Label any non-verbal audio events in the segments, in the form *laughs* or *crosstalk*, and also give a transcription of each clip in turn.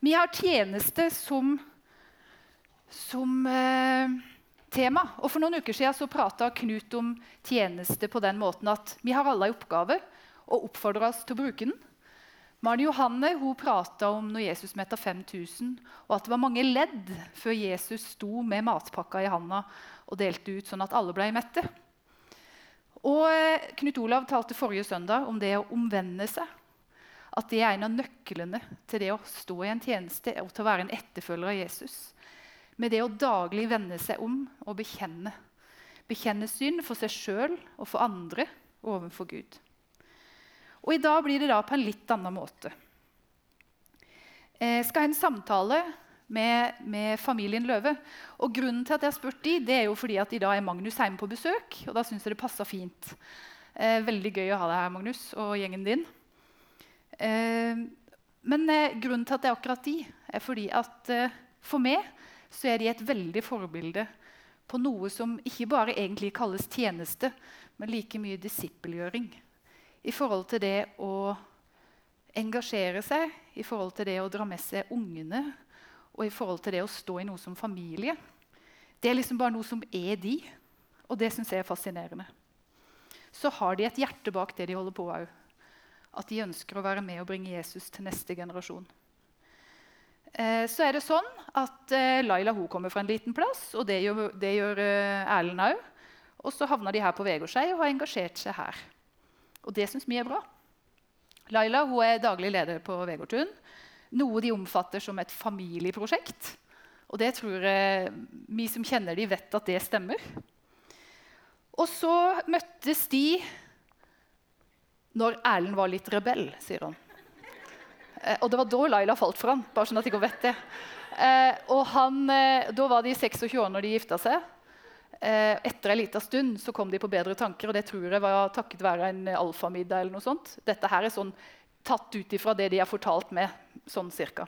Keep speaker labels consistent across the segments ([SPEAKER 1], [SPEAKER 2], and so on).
[SPEAKER 1] Vi har tjeneste som, som eh, tema. Og For noen uker siden så prata Knut om tjeneste på den måten at vi har alle en oppgave og oppfordrer oss til å bruke den. Maren Johanne hun prata om når Jesus metta 5000, og at det var mange ledd før Jesus sto med matpakka i handa og delte ut sånn at alle ble mette. Og eh, Knut Olav talte forrige søndag om det å omvende seg. At det er en av nøklene til det å stå i en tjeneste og til å være en etterfølger av Jesus. Med det å daglig vende seg om og bekjenne. Bekjenne synd for seg sjøl og for andre overfor Gud. Og I dag blir det da på en litt annen måte. Jeg skal ha en samtale med, med, familien Løve. Og Grunnen til at jeg har spurt de, det er jo fordi at i dag er Magnus hjemme på besøk. og da synes jeg det passer fint. Eh, veldig gøy å ha deg her, Magnus, og gjengen din. Eh, men eh, grunnen til at det er akkurat de, er fordi at eh, for meg så er de et veldig forbilde på noe som ikke bare egentlig kalles tjeneste, men like mye disippelgjøring i forhold til det å engasjere seg, i forhold til det å dra med seg ungene og i forhold til det å stå i noe som familie. Det er liksom bare noe som er de, og det syns jeg er fascinerende. Så har de et hjerte bak det de holder på òg. At de ønsker å være med og bringe Jesus til neste generasjon. Eh, så er det sånn at eh, Laila hun kommer fra en liten plass, og det gjør, det gjør eh, Erlend òg. Og så havna de her på Vegårshei og har engasjert seg her. Og det syns vi er bra. Laila hun er daglig leder på Vegårtun. Noe de omfatter som et familieprosjekt. Og det tror jeg vi som kjenner de vet at det stemmer. Og så møttes de når Erlend var litt rebell, sier han. Eh, og det var da Laila falt for han, bare sånn at dere vet det. Eh, og han, eh, Da var de 26 år når de gifta seg. Eh, etter en liten stund så kom de på bedre tanker, og det tror jeg var takket være en alfamiddag. eller noe sånt. Dette her er sånn tatt ut ifra det de har fortalt med, sånn cirka.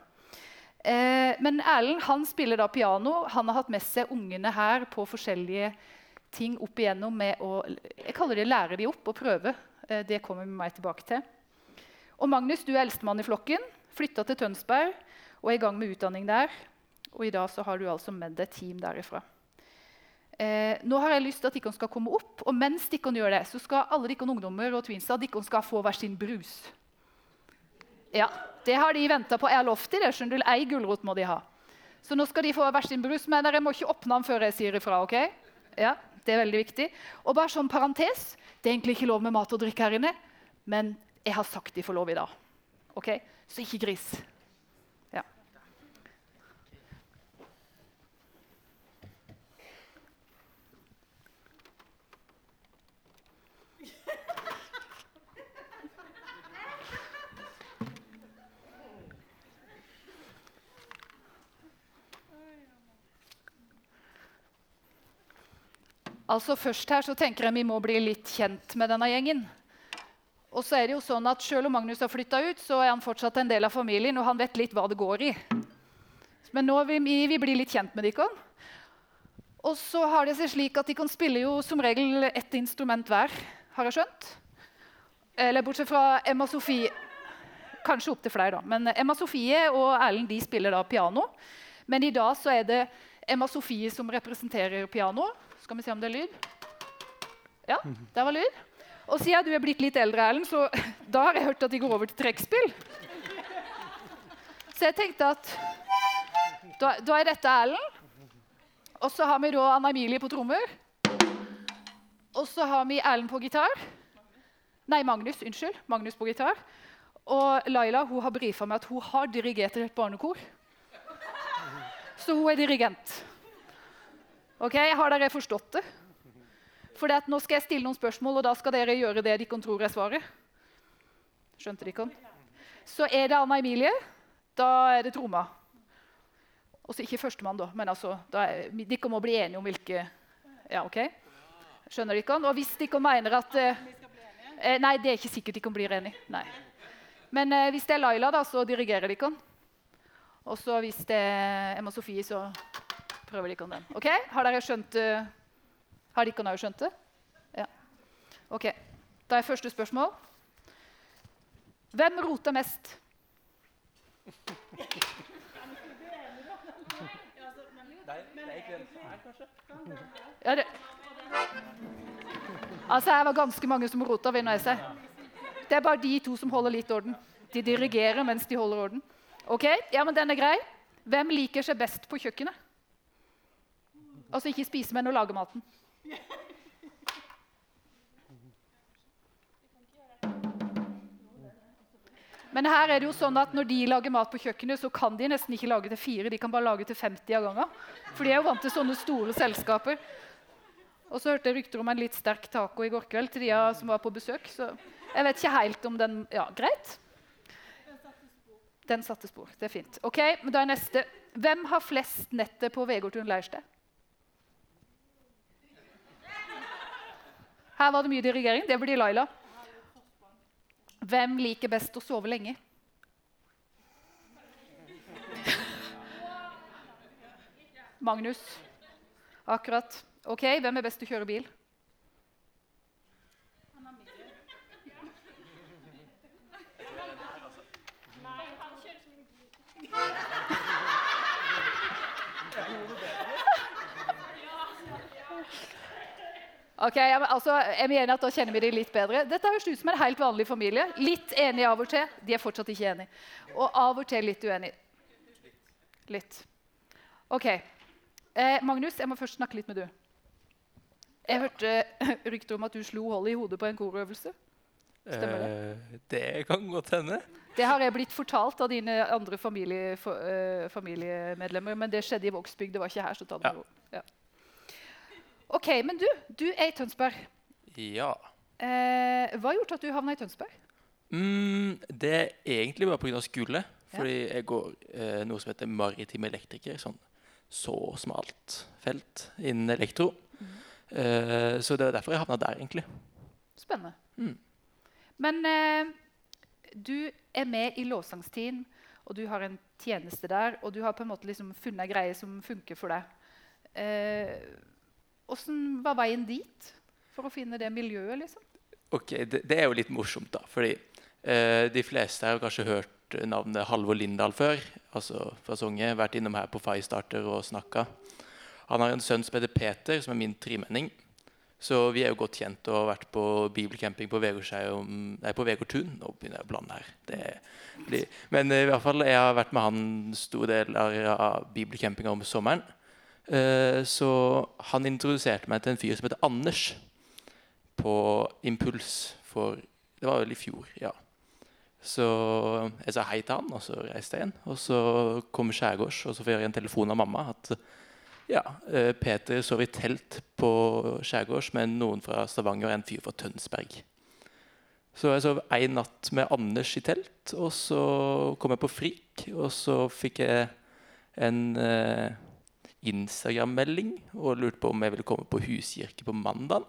[SPEAKER 1] Eh, men Erlend han spiller da piano. Han har hatt med seg ungene her på forskjellige ting opp igjennom med å jeg kaller det lære de opp og prøve. Eh, det kommer vi meg tilbake til. Og Magnus, du er eldstemann i flokken. Flytta til Tønsberg og er i gang med utdanning der. Og i dag så har du altså med deg team derifra. Eh, nå har jeg lyst til at dere skal komme opp, og mens dere gjør det, så skal alle dere ungdommer og dere skal få hver sin brus. Ja, Det har de venta på. Jeg har lovt dem det. skjønner du? Ei gulrot må de ha. Så nå skal de få hver sin brus, men dere må ikke åpne den før jeg sier ifra. ok? Ja, Det er veldig viktig. Og bare sånn parentes, Det er egentlig ikke lov med mat og drikke her inne, men jeg har sagt de får lov i dag. Ok? Så ikke gris. Altså Først her så tenker jeg vi må bli litt kjent med denne gjengen. Og så er det jo sånn at Selv om Magnus har flytta ut, så er han fortsatt en del av familien, og han vet litt hva det går i. Men nå vil vi, vi bli litt kjent med dere. Og så har det seg slik at De kan spille jo som regel ett instrument hver, har jeg skjønt. Eller bortsett fra Emma Sofie Kanskje opptil flere, da. Men Emma Sofie og Erlend de spiller da piano. Men i dag så er det Emma Sofie som representerer piano. Skal vi se om det er lyd? Ja, der var lyd. Og siden du er blitt litt eldre, Erlend, så *laughs* da har jeg hørt at de går over til trekkspill. Så jeg tenkte at da, da er dette Erlend. Og så har vi da Anna Emilie på trommer. Og så har vi Erlend på gitar. Nei, Magnus. Unnskyld. Magnus på gitar. Og Laila hun har brifa meg at hun har dirigert et barnekor. Så hun er dirigent. Ok, Har dere forstått det? For nå skal jeg stille noen spørsmål, og da skal dere gjøre det dere tror er svaret. Skjønte dere? Så er det Anna Emilie. Da er det tromma. Også ikke førstemann, da, men altså, da er, dere må bli enige om hvilke Ja, ok? Skjønner dere? Og hvis dere mener at eh, eh, Nei, det er ikke sikkert dere blir enige. Nei. Men eh, hvis det er Laila, da, så dirigerer dere. Og så hvis det er Emma Sofie, så prøver Likon den. Ok, Har dere skjønt det? Har Likon òg skjønt det? Ja. Ok, Da er første spørsmål. Hvem roter mest? Ja, det. Altså, Her var ganske mange som rota. vinner jeg seg. Det er bare de to som holder litt orden. De dirigerer mens de holder orden. Ok, ja, men den er grei. Hvem liker seg best på kjøkkenet? Altså ikke spise, men å lage maten. Men her er det jo sånn at når de lager mat på kjøkkenet, så kan de nesten ikke lage til fire. De kan bare lage til 50 av gangen. For de er jo vant til sånne store selskaper. Og så hørte jeg rykter om en litt sterk taco i går kveld til de som var på besøk. Så jeg vet ikke helt om den Ja, greit. Den satte spor. Det er fint. Ok, men da er neste. Hvem har flest netter på Vegårtun leirsted? Her var det mye dirigering. Det blir Laila. Hvem liker best å sove lenge? *laughs* Magnus. Akkurat. Ok, Hvem er best til å kjøre bil? Ok, ja, altså, jeg mener at Da kjenner vi dem litt bedre. Dette høres ut som en helt vanlig familie. Litt enige av og til. De er fortsatt ikke enige. Og av og til litt uenige. Litt. Ok. Eh, Magnus, jeg må først snakke litt med du. Jeg hørte rykter om at du slo hold i hodet på en korøvelse. Stemmer det?
[SPEAKER 2] Eh, det kan godt hende.
[SPEAKER 1] Det har jeg blitt fortalt av dine andre familie, for, uh, familiemedlemmer. Men det skjedde i Vågsbygd. Det var ikke her. så ta det med ro. Ja. Ok, Men du, du er i Tønsberg.
[SPEAKER 2] Ja.
[SPEAKER 1] Eh, hva gjort at du havna i Tønsberg?
[SPEAKER 2] Mm, det er egentlig bare pga. skole. Fordi jeg går eh, noe som heter maritim elektriker. Sånn så smalt felt innen elektro. Mm. Eh, så det er derfor jeg havna der, egentlig.
[SPEAKER 1] Spennende. Mm. Men eh, du er med i lovsangsteam, og du har en tjeneste der. Og du har på en måte liksom funnet ei greie som funker for deg. Eh, Åssen var veien dit for å finne det miljøet? liksom?
[SPEAKER 2] Ok, Det, det er jo litt morsomt, da. fordi eh, de fleste har kanskje hørt navnet Halvor Lindahl før. altså fra Songe, Vært innom her på Firestarter og snakka. Han har en sønn som heter Peter, som er min tremenning. Så vi er jo godt kjent og har vært på bibelcamping på Vegårtun. Nå begynner jeg å blande her. Men eh, i hvert fall, jeg har vært med han stor del av bibelcampinga om sommeren. Eh, så han introduserte meg til en fyr som heter Anders, på Impuls. For Det var vel i fjor, ja. Så jeg sa hei til han, og så reiste jeg igjen. Og så kom Skjærgårds, og så får jeg en telefon av mamma at ja, eh, Peter sov i telt på Skjærgårds med noen fra Stavanger og en fyr fra Tønsberg. Så jeg sov en natt med Anders i telt, og så kom jeg på Frik. Og så fikk jeg en eh, Instagram-melding og lurte på om jeg ville komme på huskirke på mandag.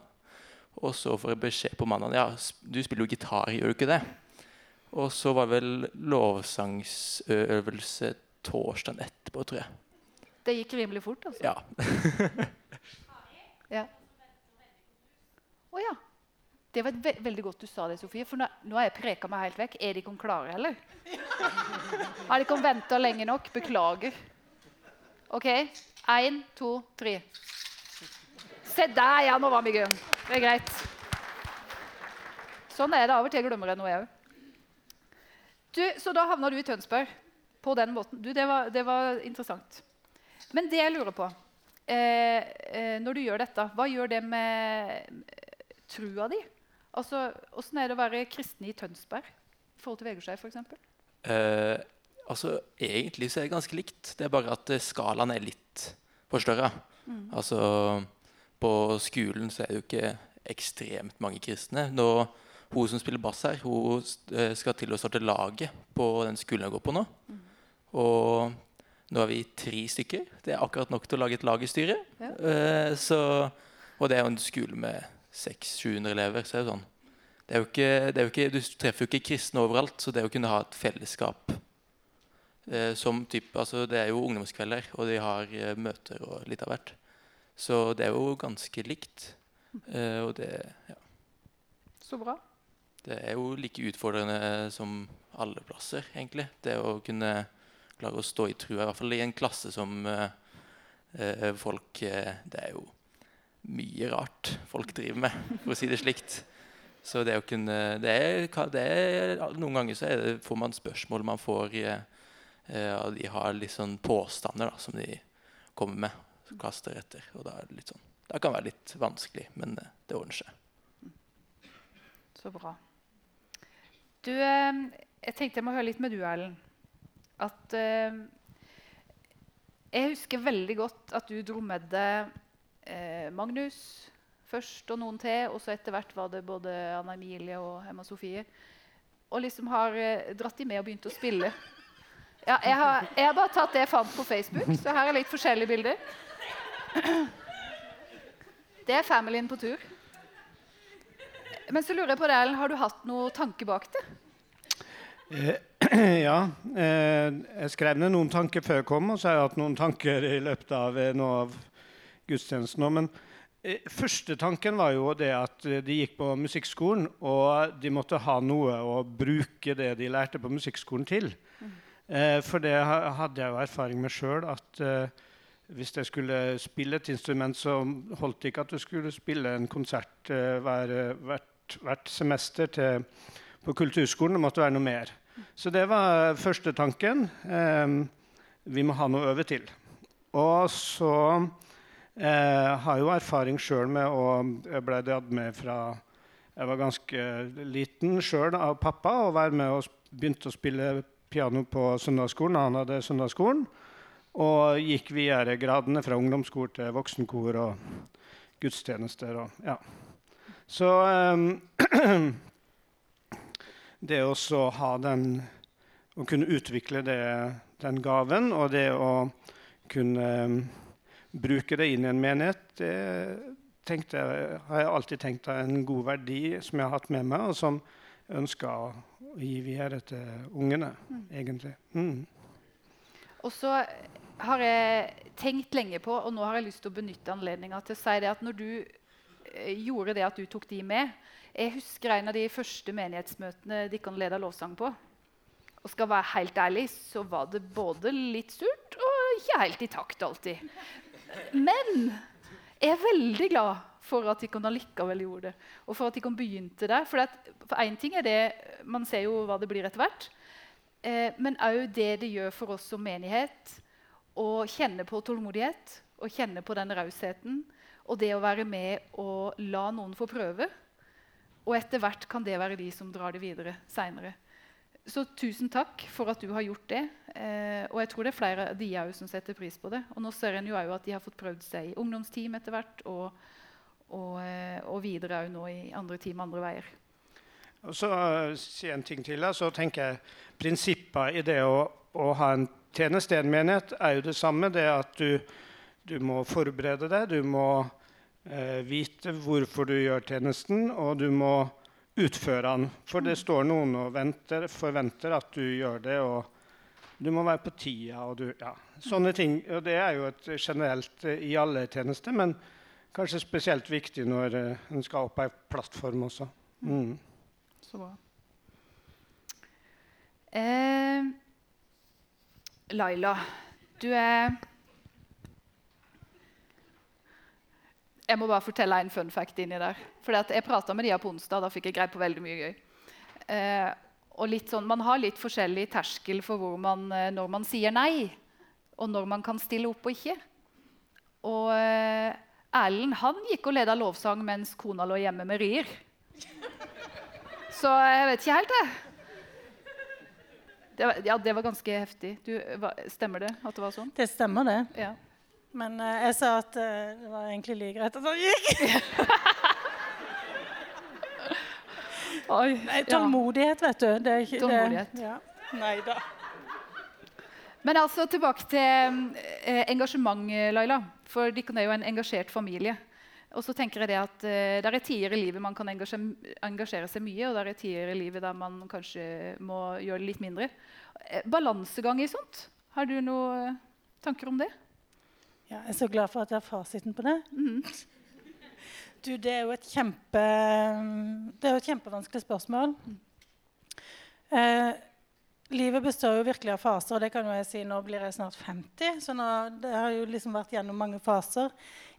[SPEAKER 2] Og så får jeg beskjed på mandag ja, du spiller jo gitar, gjør du ikke det? Og så var det vel lovsangsøvelse torsdagen etterpå, tror jeg.
[SPEAKER 1] Det gikk rimelig fort, altså?
[SPEAKER 2] Ja. *laughs*
[SPEAKER 1] ja. Å oh, ja. Det var ve veldig godt du sa det, Sofie. For nå, nå har jeg preka meg helt vekk. Er de ikke klare, eller? *laughs* Har de ikke venta lenge nok? Beklager. OK. Én, to, tre. Se der, ja! Nå var vi i gang. Det er greit. Sånn er det av og til. glemmer jeg noe, jeg òg. Så da havna du i Tønsberg på den måten. Du, det, var, det var interessant. Men det jeg lurer på eh, eh, Når du gjør dette, hva gjør det med trua di? Altså, Åssen er det å være kristen i Tønsberg i forhold til Vegårshei f.eks.?
[SPEAKER 2] Altså, egentlig så er det ganske likt. Det er bare at skalaen er litt forstørra. Mm. Altså, på skolen så er det jo ikke ekstremt mange kristne. Nå, hun som spiller bass her, hun eh, skal til å starte laget på den skolen jeg går på nå. Mm. Og nå er vi tre stykker. Det er akkurat nok til å lage et lag i styret. Ja. Så, og det er jo en skole med 600-700 elever. så er det sånn det er ikke, det er ikke, Du treffer jo ikke kristne overalt, så det å kunne ha et fellesskap Eh, som typ, altså Det er jo ungdomskvelder, og de har eh, møter og litt av hvert. Så det er jo ganske likt. Eh, og det ja.
[SPEAKER 1] Så bra.
[SPEAKER 2] Det er jo like utfordrende som alle plasser, egentlig. Det å kunne klare å stå i trua, i hvert fall i en klasse som eh, Eh, folk eh, Det er jo mye rart folk driver med, for å si det slikt. Så det å kunne det er, det er, Noen ganger så det, får man spørsmål man får eh, og De har litt sånn påstander da, som de kommer med, og kaster etter. og da er det litt sånn, Det kan være litt vanskelig, men det ordner seg.
[SPEAKER 1] Så bra. Du, jeg tenkte jeg må høre litt med du, Erlend. At Jeg husker veldig godt at du dro med deg eh, Magnus først, og noen til. Og så etter hvert var det både Anna Emilie og Emma Sofie. Og liksom har eh, dratt de med og begynt å spille. Ja, jeg, har, jeg har bare tatt det jeg fant på Facebook, så her er litt forskjellige bilder. Det er familien på tur. Men så lurer jeg på det, Ellen, har du hatt noe tanke bak det?
[SPEAKER 3] Eh, *clears throat* ja. Eh, jeg skrev ned noen tanker før jeg kom, og så har jeg hatt noen tanker i løpet av eh, noe av gudstjenesten òg. Men eh, første tanken var jo det at eh, de gikk på musikkskolen, og de måtte ha noe å bruke det de lærte på musikkskolen, til. Mm. Eh, for det hadde jeg jo erfaring med sjøl. At eh, hvis jeg skulle spille et instrument, så holdt det ikke at du skulle spille en konsert eh, hver, hvert, hvert, semester til, på kulturskolen. Det måtte være noe mer. Så det var første tanken. Eh, vi må ha noe å øve til. Og så jeg eh, har jo erfaring sjøl med å Jeg ble dratt med fra jeg var ganske liten sjøl av pappa og var med og begynte å spille piano på søndagsskolen. Han hadde søndagsskolen. Og gikk videre gradene fra ungdomskor til voksenkor og gudstjenester. Og, ja. Så um, *clears throat* det å ha den Å kunne utvikle det, den gaven og det å kunne um, bruke det inn i en menighet, det tenkte, har jeg alltid tenkt er en god verdi som jeg har hatt med meg, og som jeg ønsker å gi videre til ungene, mm. egentlig. Mm.
[SPEAKER 1] Og så har jeg tenkt lenge på, og nå har jeg lyst til å benytte anledninga til å si det at når du eh, gjorde det at du tok de med Jeg husker en av de første menighetsmøtene dere leda lovsang på. Og skal være helt ærlig, så var det både litt surt og ikke helt i takt alltid. Men jeg er veldig glad for at de allikevel gjorde det. Og for at de kan begynte der. For, en ting er det, Man ser jo hva det blir etter hvert. Eh, men òg det det gjør for oss som menighet å kjenne på tålmodighet å kjenne på den rausheten. Og det å være med og la noen få prøve. Og etter hvert kan det være de som drar det videre seinere. Så tusen takk for at du har gjort det. Eh, og jeg tror det er flere av de som setter pris på det. Og nå ser en jo òg at de har fått prøvd seg i ungdomsteam etter hvert, og, og, eh, og videre òg nå i andre team andre veier.
[SPEAKER 3] Og så uh, si en ting til. Så tenker jeg Prinsippet i det å, å ha en tjeneste i en menighet er jo det samme. Det at du, du må forberede deg, du må eh, vite hvorfor du gjør tjenesten, og du må utføre den. For det står noen og venter, forventer at du gjør det. og du må være på tida. og du, ja, Sånne ting. Og det er jo et generelt eh, i alle tjenester, men kanskje spesielt viktig når uh, en skal opp på ei plattform også. Mm.
[SPEAKER 1] Så bra. Eh, Laila, du er Jeg må bare fortelle en fun fact inni der. Fordi jeg prata med de på onsdag, da fikk jeg greie på veldig mye gøy. Eh, og sånn, Man har litt forskjellig terskel for man, eh, når man sier nei, og når man kan stille opp og ikke. Og eh, Erlend han gikk og leda lovsang mens kona lå hjemme med rier. Så jeg vet ikke helt, jeg. Det var, ja, det var ganske heftig. Du, hva, stemmer det at det var sånn?
[SPEAKER 4] Det stemmer, det.
[SPEAKER 1] Ja.
[SPEAKER 4] Men uh, jeg sa at uh, det var egentlig like greit at han gikk. *laughs* Oi, Nei, tålmodighet, ja. vet du. Det er ikke,
[SPEAKER 1] tålmodighet.
[SPEAKER 4] Det, ja. Nei da.
[SPEAKER 1] Men altså tilbake til eh, engasjement, Laila. For dere er jo en engasjert familie. Og så tenker jeg det at eh, Det er tider i livet man kan engasjere, engasjere, seg mye, og det er tider i livet der man kanskje må gjøre det litt mindre. Eh, balansegang i sånt, har du noen tanker om det?
[SPEAKER 4] Ja, jeg er så glad for at jeg har fasiten på det.
[SPEAKER 1] Mm. *laughs*
[SPEAKER 4] Du, det er jo et kjempe Det er jo et kjempevanskelig spørsmål. Eh, livet består jo virkelig av faser, og det kan jo jeg si nå blir jeg snart 50. Så nå, det har jo liksom vært gjennom mange faser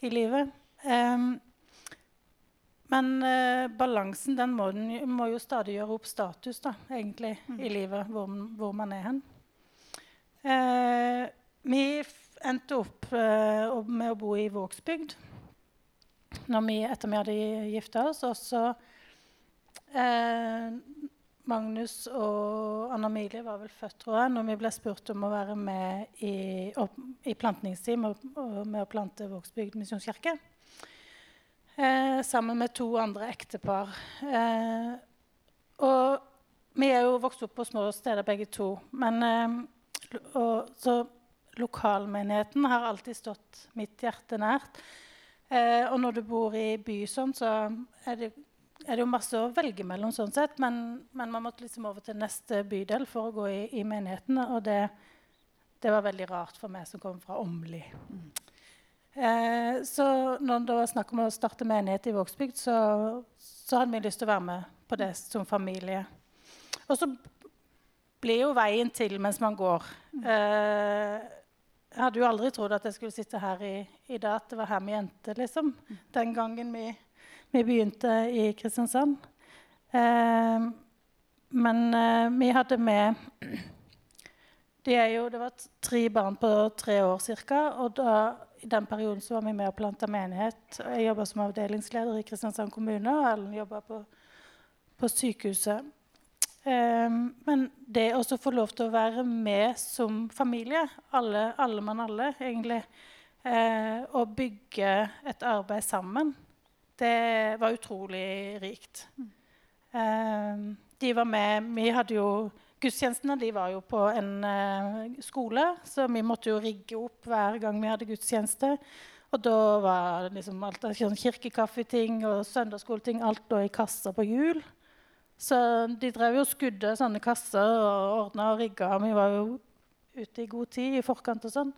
[SPEAKER 4] i livet. Um, men uh, balansen den må, den må, jo stadig gjøre opp status da, egentlig, mm. i livet, hvor, hvor, man er hen. Uh, vi endte opp uh, med å bo i Vågsbygd vi, etter vi hadde gifta oss. Og så Magnus og Anna-Milie var vel født, tror jeg, når vi ble spurt om å være med i, opp, i plantningsteam med å plante Vågsbygd misjonskirke. Eh, sammen med to andre ektepar. Eh, og vi er jo vokst opp på små steder begge to. Men, eh, og, så lokalmenigheten har alltid stått mitt hjerte nært. Eh, og når du bor i by sånn, så er det er det jo masse å velge mellom, sånn sett, men, men, man måtte liksom over til neste bydel for å gå i, i menigheten. Og det, det, var veldig rart for meg som kom fra Åmli. Mm. Eh, så når det var snakk om å starte menighet i Vågsbygd, så, så, hadde vi lyst til å være med på det som familie. Og så blir jo veien til mens man går. Mm. Eh, jeg hadde jo aldri trodd at jeg skulle sitte her i, i dag, at det var her vi endte, liksom. Mm. Den gangen vi vi begynte i Kristiansand. Eh, men eh, vi hadde med *clears throat* de jo, Det var tre barn på tre år ca. I den perioden var vi med og planta menighet. Jeg jobba som avdelingsleder i Kristiansand kommune, og Ellen jobba på, på, sykehuset. Eh, men det å få lov til å være med som familie, alle, alle mann alle, egentlig, eh, og bygge et arbeid sammen det var utrolig rikt. Uh, de var med Vi hadde jo Gudstjenestene de var jo på en uh, skole, så vi måtte jo rigge opp hver gang vi hadde gudstjeneste. Og da var liksom alt sånn kirkekaffeting og søndagsskoleting alt da i kasser på hjul. Så de drev jo skudde sånne kasser og ordna og rigga. Vi var jo ute i god tid i forkant og sånn.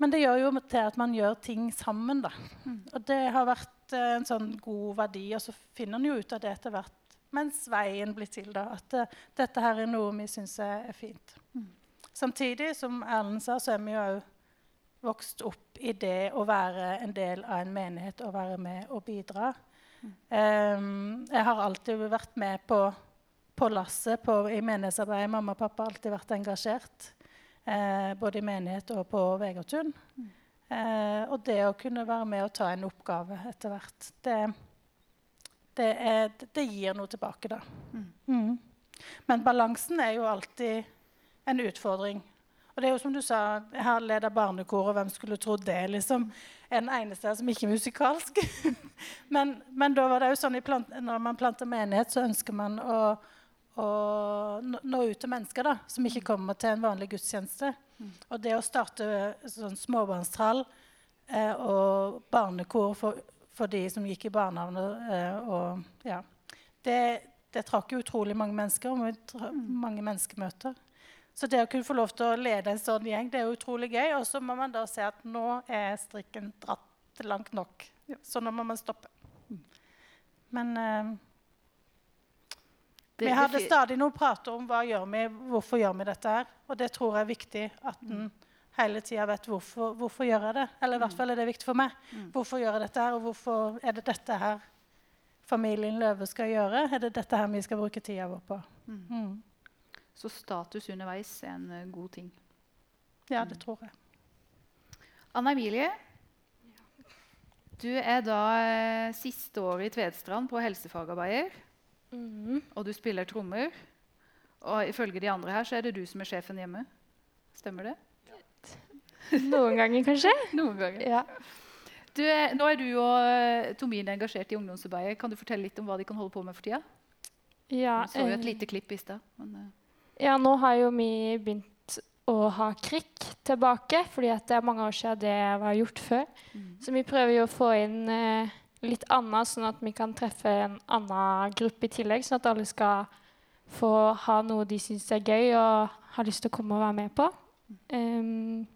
[SPEAKER 4] Men det gjør jo til at man gjør ting sammen. Da. Og det har vært uh, en sånn god verdi. Og så finner en jo ut av det etter hvert mens veien blir til. Da, at uh, dette her er noe vi syns er, fint. Mm. Samtidig, som Erlend sa, så er vi jo vokst opp i det å være en del av en menighet og være med og bidra. Mm. Um, jeg har alltid vært med på, på lasset i menighetsarbeidet. Mamma og pappa har alltid vært engasjert eh, både i menighet og på Vegertun. Mm. Eh, og det å kunne være med og ta en oppgave etter hvert, det, det, er, det gir noe tilbake, da. Mm. Mm. Men balansen er jo alltid en utfordring. Og det er jo som du sa, Jeg har barnekoret, barnekor, hvem skulle trodd det? liksom. En eneste som ikke er musikalsk. *laughs* men, men, da var det jo sånn plant, når man planter menighet, så ønsker man å å nå ut til mennesker da, som ikke kommer til en vanlig gudstjeneste. Mm. Og det å starte sånn småbarnstall eh, og barnekor for, for, de som gikk i barnehage, eh, og, ja, det, det trakk utrolig mange mennesker, og mm. mange menneskemøter. Så det å kunne få lov til å lede en sånn gjeng, det er utrolig gøy. Og så må man da se at nå er strikken dratt langt nok. Så nå må man stoppe. Mm. Men eh, vi hadde stadig noe å prate om hva gjør vi, hvorfor gjør vi dette her. Og det tror jeg er viktig at en hele tida vet hvorfor, hvorfor gjør jeg det. Eller i hvert fall er det viktig for meg. Mm. Hvorfor gjør jeg dette her, og hvorfor er det dette her familien Løve skal gjøre? Er det dette her vi skal bruke tida vår på? Mm.
[SPEAKER 1] Mm. Så status underveis er en uh, god ting.
[SPEAKER 4] Ja, det tror jeg.
[SPEAKER 1] Anna Emilie, du er da uh, siste år i Tvedstrand på helsefagarbeider. Mm. Og du spiller trommer. Og ifølge de andre her så er det du som er sjefen hjemme. Stemmer det?
[SPEAKER 5] Noen ganger, kanskje. *laughs*
[SPEAKER 1] Noen ganger.
[SPEAKER 5] Ja.
[SPEAKER 1] Du, nå er du og eh, Tomine engasjert i ungdomsarbeidet. Kan du fortelle litt om hva de kan holde på med for tida?
[SPEAKER 5] Ja,
[SPEAKER 1] så jo et eh, lite klipp i stad.
[SPEAKER 5] Uh. Ja, nå har jo vi begynt å ha krikk tilbake, fordi det er mange år siden det var gjort før. Mm. Så vi prøver jo å få inn eh, litt annet, sånn at vi kan treffe en annen gruppe i tillegg. Sånn at alle skal få ha noe de syns er gøy og har lyst til å komme og være med på. Um,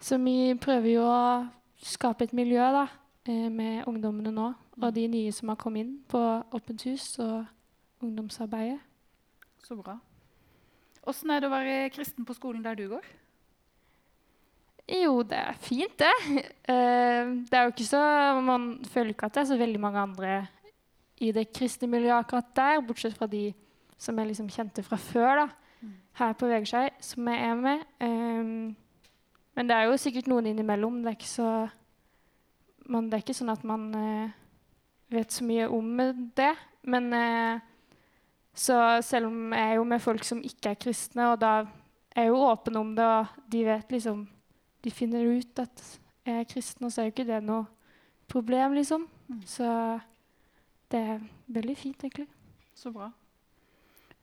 [SPEAKER 5] så vi prøver jo å skape et miljø da, eh, med ungdommene nå. Og de nye som har kommet inn på Åpent hus og ungdomsarbeidet.
[SPEAKER 1] Så bra. Åssen er det å være kristen på skolen der du går?
[SPEAKER 5] Jo, det er fint, det. *laughs* Eh, det er jo ikke så, Man føler ikke at det er så veldig mange andre i det kristne miljøet akkurat der, bortsett fra de som jeg liksom kjente fra før, da, her på Vegskei, som jeg er med. Um, men det er jo sikkert noen innimellom. Det er ikke, så, man, det er ikke sånn at man uh, vet så mye om det. Men så selv om jeg er jo med folk som ikke er kristne, og da er jeg jo åpen om det, og de vet liksom De finner ut at jeg er kristen, og så er jo ikke det noe problem, liksom. Mm. Så det er veldig fint, egentlig.
[SPEAKER 1] Så bra.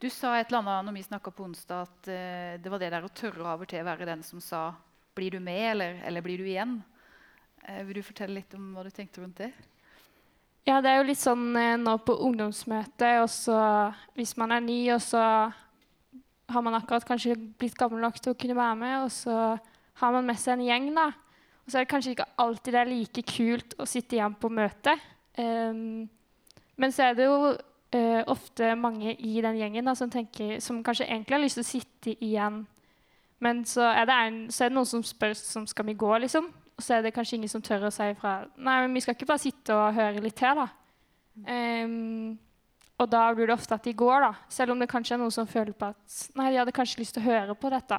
[SPEAKER 1] Du sa et eller annet når vi snakka på onsdag, at uh, det var det der å tørre av og til være den som sa 'blir du med', eller, eller 'blir du igjen'? Uh, vil du fortelle litt om hva du tenkte rundt det?
[SPEAKER 5] Ja, det er jo litt sånn uh, nå på ungdomsmøtet, og så hvis man er ny, og så har man akkurat kanskje blitt gammel nok til å kunne være med, og så har man med seg en gjeng, da. Og så er det kanskje ikke alltid det er like kult å sitte igjen på møtet. Um, men så er det jo uh, ofte mange i den gjengen da, som, tenker, som, kanskje egentlig har lyst til å sitte igjen. Men så er det, en, så er det noen som spør om skal vi gå, liksom. Og så er det kanskje ingen som tør å si ifra Nei, men vi skal ikke bare sitte og høre litt til, da. Um, og da blir det ofte at de går, da. Selv om det kanskje er noen som føler på at nei, de hadde kanskje lyst til å høre på dette.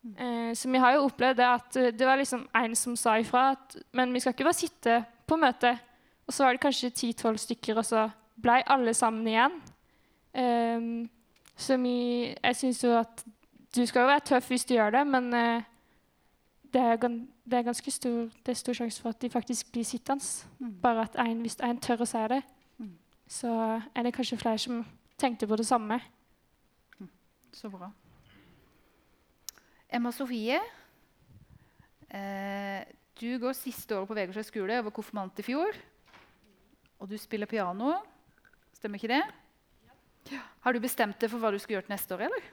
[SPEAKER 5] Uh, så vi har jo opplevd det at det var liksom en som sa ifra at men vi skal ikke bare sitte på møtet. Og så var det kanskje ti-tolv stykker, og så ble alle sammen igjen. Eh, så vi, jeg syns jo at du skal jo være tøff hvis du gjør det, men eh, det, er, det, er, ganske stor, det er stor sjanse for at de faktisk blir sittende. Mm. Bare at en, hvis en tør å si det, mm. så er det kanskje flere som tenkte på det samme.
[SPEAKER 1] Mm. Så bra. Emma Sofie, eh, du går siste året på Vegårshøg skole og var konfirmant i fjor. Og du spiller piano. Stemmer ikke det? Ja. Har du bestemt deg for hva du skal gjøre til neste år, eller?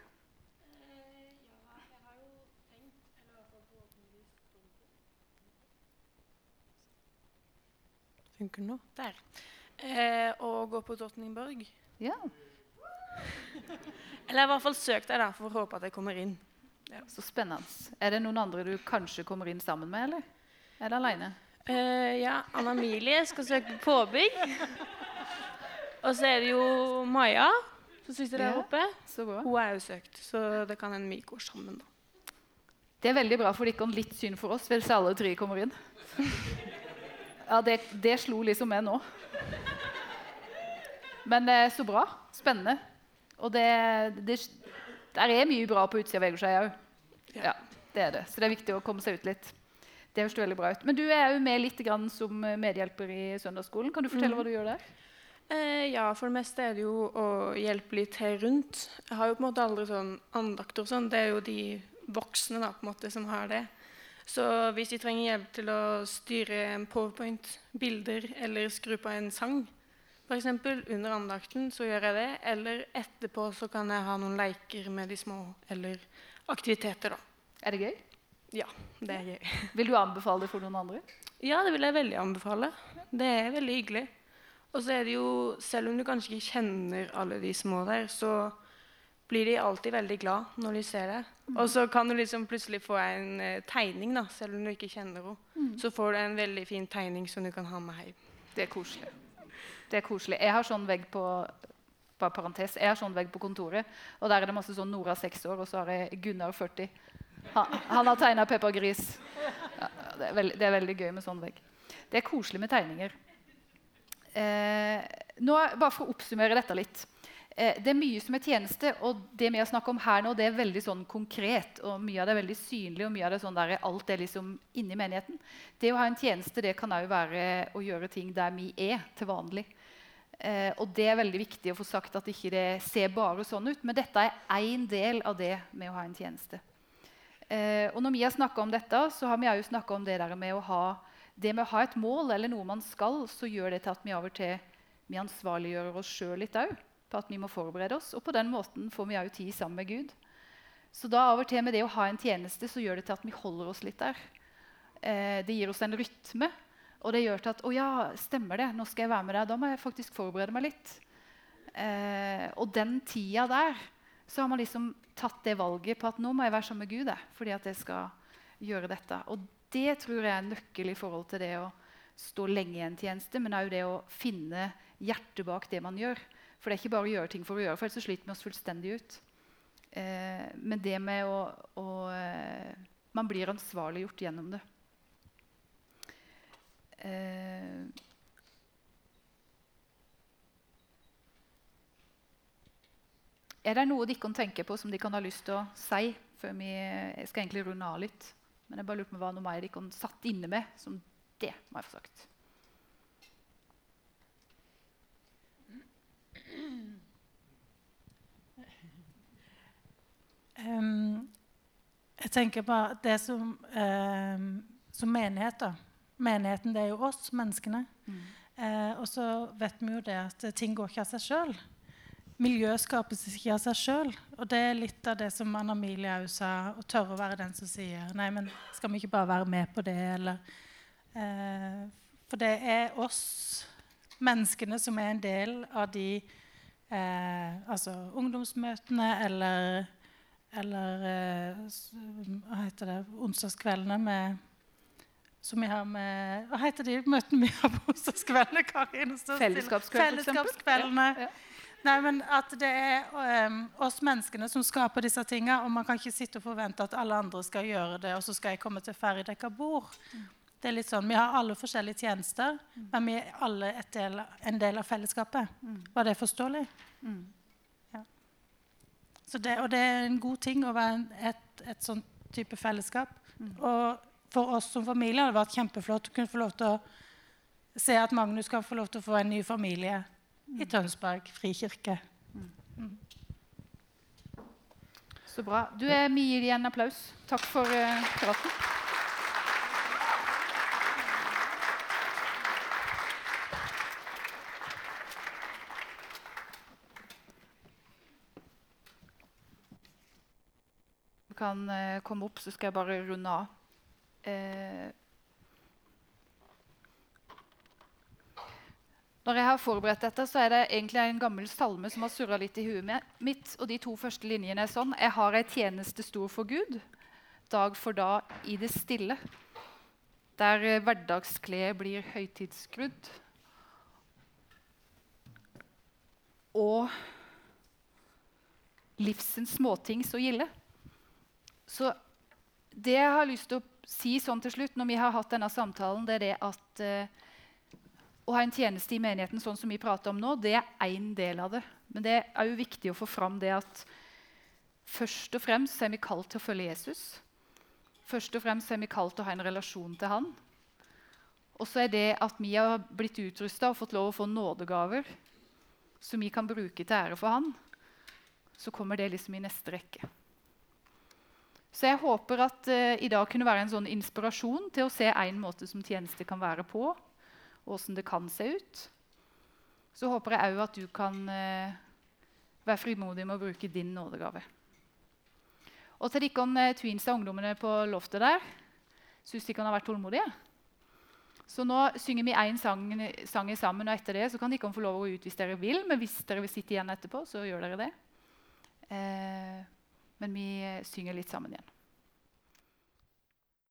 [SPEAKER 6] Funker nå? Der. Eh, å gå på Drottningborg.
[SPEAKER 1] Ja.
[SPEAKER 6] Eller i hvert fall søk deg da, for å håpe at jeg kommer inn.
[SPEAKER 1] Ja. Så spennende. Er det noen andre du kanskje kommer inn sammen med, eller er det aleine?
[SPEAKER 6] Uh, ja, Anna Milie skal søke påbygg. Og så er det jo Maja som sitter der oppe. Hun er jo søkt, så det kan hende vi går sammen. da.
[SPEAKER 1] Det er veldig bra, for det gikk litt synd for oss hvis alle tre kommer inn. Ja, det, det slo liksom med nå. Men eh, så bra. Spennende. Og det, det der er mye bra på utsida av Vegårshei òg. Ja, det er det. Så det er viktig å komme seg ut litt. Det høres veldig bra ut. Men du er jo med litt som medhjelper i søndagsskolen. Kan du fortelle mm. hva du gjør der?
[SPEAKER 6] Eh, ja, for det meste er det jo å hjelpe litt her rundt. Jeg har jo på en måte aldri sånn andakter og sånn. Det er jo de voksne da, på en måte som har det. Så hvis de trenger hjelp til å styre en powerpoint, bilder eller skru på en sang, f.eks. under andakten, så gjør jeg det. Eller etterpå så kan jeg ha noen leker med de små, eller aktiviteter, da.
[SPEAKER 1] Er det gøy?
[SPEAKER 6] Ja, det er gøy.
[SPEAKER 1] Vil du anbefale det for noen andre?
[SPEAKER 6] Ja, det vil jeg veldig anbefale. Det er veldig hyggelig. Og så er det jo, selv om du kanskje ikke kjenner alle de små der, så blir de alltid veldig glad når de ser det. Mm. Og så kan du liksom plutselig få en uh, tegning, da, selv om du ikke kjenner henne. Mm. Så får du en veldig fin tegning som du kan ha med hjem.
[SPEAKER 1] Det er koselig. Det er koselig. Jeg har sånn vegg på bare parentes, jeg har sånn vegg på kontoret, og der er det masse sånn Nora 6 år, og så har jeg Gunnar 40. Han, han har tegna Peppa Gris. Ja, det, er veldig, det, er veldig, gøy med sånn vegg. Det er koselig med tegninger. Eh, nå, bare for å oppsummere dette litt. Eh, det er mye som er tjeneste, og det vi har snakket om her nå, det er veldig sånn konkret. og Mye av det er veldig synlig, og mye av det er sånn der alt er liksom inni menigheten. Det å ha en tjeneste det kan òg være å gjøre ting der vi er til vanlig. Eh, og det er veldig viktig å få sagt at ikke det ser bare sånn ut. Men dette er én del av det med å ha en tjeneste. Eh, og når vi har snakka om dette, så har vi òg snakka om det der med å ha det med å ha et mål eller noe man skal, så gjør det til at vi av og til vi ansvarliggjør oss sjøl litt òg. På at vi må forberede oss. Og på den måten får vi òg tid sammen med Gud. Så da av og til med det å ha en tjeneste, så gjør det til at vi holder oss litt der. Eh, det gir oss en rytme. Og det gjør til at å ja, stemmer det, nå skal jeg være med deg. Da må jeg faktisk forberede meg litt. Eh, og den tida der så har man liksom tatt det valget på at nå må jeg være sammen med Gud jeg, fordi at jeg skal gjøre dette. Og det tror jeg er en nøkkel i forhold til det å stå lenge i en tjeneste, men òg det å finne hjertet bak det man gjør. For det er ikke bare å gjøre ting for å gjøre, for ellers sliter vi oss fullstendig ut. Eh, men det med å, å eh, Man blir ansvarliggjort gjennom det. Eh, er det noe de kan tenke på som de kan ha lyst til å si? før vi jeg skal egentlig runde av litt. Men jeg bare lurer på hva noe mer de kan satt inne med som det må jeg få sagt.
[SPEAKER 4] Um, jeg tenker på det som, um, som menighet, da. Menigheten, det er jo oss, menneskene. Mm. Uh, og så vet vi jo det at ting går ikke av seg sjøl. Miljøet skapes ikke av seg sjøl. Og det er litt av det som Anna Milie òg sa, å tørre å være den som sier Nei, men skal vi ikke bare være med på det, eller uh, For det er oss, menneskene, som er en del av de uh, Altså ungdomsmøtene eller eller eh, hva heter det, onsdagskveldene med som vi har med Hva heter de møtene vi har på onsdagskveldene?
[SPEAKER 1] Fellesskapskveld,
[SPEAKER 4] Fellesskapskveldene. Ja, ja. Nei, men at det er um, oss menneskene som skaper disse tingene. Og man kan ikke sitte og forvente at alle andre skal gjøre det, og så skal jeg komme til ferdigdekka bord. Mm. Det er litt sånn, Vi har alle forskjellige tjenester, mm. men vi er alle del, en del av fellesskapet. Mm. Var det forståelig? Mm. Det, og det er en god ting å være et, et sånn type fellesskap. Mm. Og for oss som familie har det vært kjempeflott å kunne få lov til å se at Magnus kan få lov til å få en ny familie mm. i Tønsberg frikirke. Mm. mm.
[SPEAKER 1] Så bra. Du, er, Vi gir deg en applaus. Takk for uh, praten. Kan eh, komme opp, så skal jeg bare runde av. Eh, når jeg har forberedt dette, så er det egentlig en gammel salme som har surra litt i huet mitt. Og de to første linjene er sånn Jeg har ei tjeneste stor for Gud, dag for dag i det stille. Der hverdagskledet blir høytidsskrudd. Og livsens småting så gilde. Så det jeg har lyst til å si sånn til slutt, når vi har hatt denne samtalen, det er det at uh, å ha en tjeneste i menigheten sånn som vi prater om nå, det er én del av det. Men det er jo viktig å få fram det at først og fremst er vi kalt til å følge Jesus. Først og fremst er vi kalt til å ha en relasjon til han. Og så er det at vi har blitt utrusta og fått lov å få nådegaver som vi kan bruke til ære for han, så kommer det liksom i neste rekke. Så jeg håper at uh, i dag kunne være en sånn inspirasjon til å se en måte som tjeneste kan være på, og åssen det kan se ut. Så håper jeg òg at du kan uh, være frimodig med å bruke din nådegave. Og til dere uh, av ungdommene på loftet der, syns kan ha vært tålmodige. Så nå synger vi én sang, sang, sammen, og etter det så kan dere få lov å gå ut hvis dere vil. Men hvis dere vil sitte igjen etterpå, så gjør dere det. Eh, men vi synger litt sammen igjen.